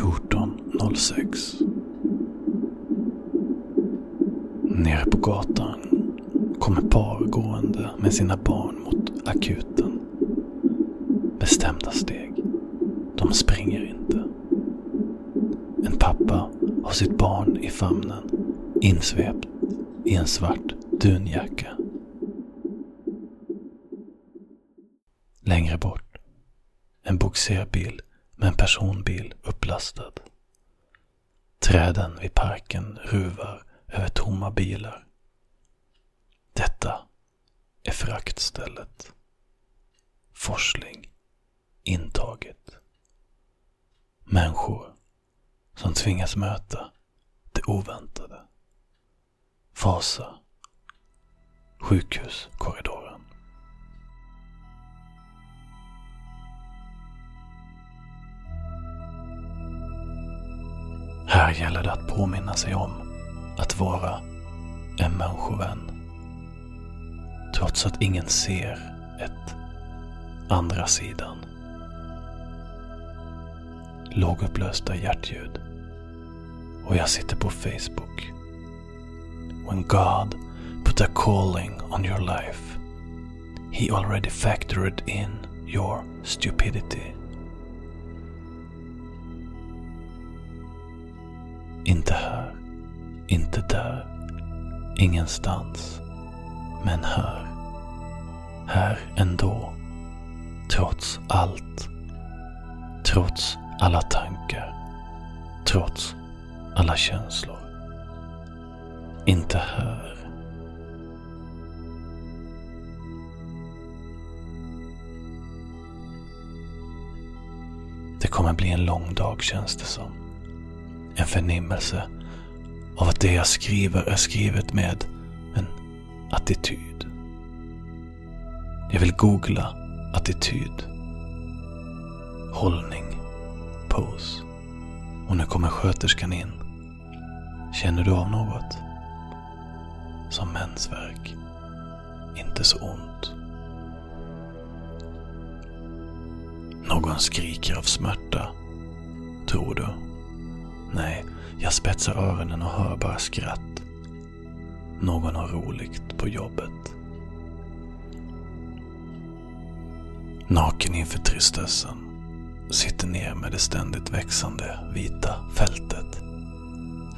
14.06. Nere på gatan kommer par gående med sina barn mot akuten. Bestämda steg. De springer inte. En pappa har sitt barn i famnen insvept i en svart dunjacka. Längre bort. En boxerbil med en personbil upplastad. Träden vid parken ruvar över tomma bilar. Detta är fraktstället. Forsling. Intaget. Människor som tvingas möta det oväntade. Fasa. Sjukhus. Här gäller det att påminna sig om att vara en människovän. Trots att ingen ser ett andra sidan. Lågupplösta hjärtljud. Och jag sitter på Facebook. When God put a calling on your life, He already factored in your stupidity. Inte här, inte där, ingenstans. Men här. Här ändå. Trots allt. Trots alla tankar. Trots alla känslor. Inte här. Det kommer bli en lång dag känns det som. En förnimmelse av att det jag skriver är skrivet med en attityd. Jag vill googla attityd. Hållning. Pose. Och nu kommer sköterskan in. Känner du av något? Som mensvärk. Inte så ont. Någon skriker av smärta. Tror du? Nej, jag spetsar öronen och hör bara skratt. Någon har roligt på jobbet. Naken inför tristessen. Sitter ner med det ständigt växande vita fältet.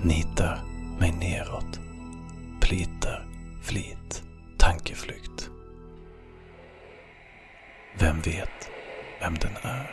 Nitar mig neråt. Plitar, flit, tankeflykt. Vem vet vem den är?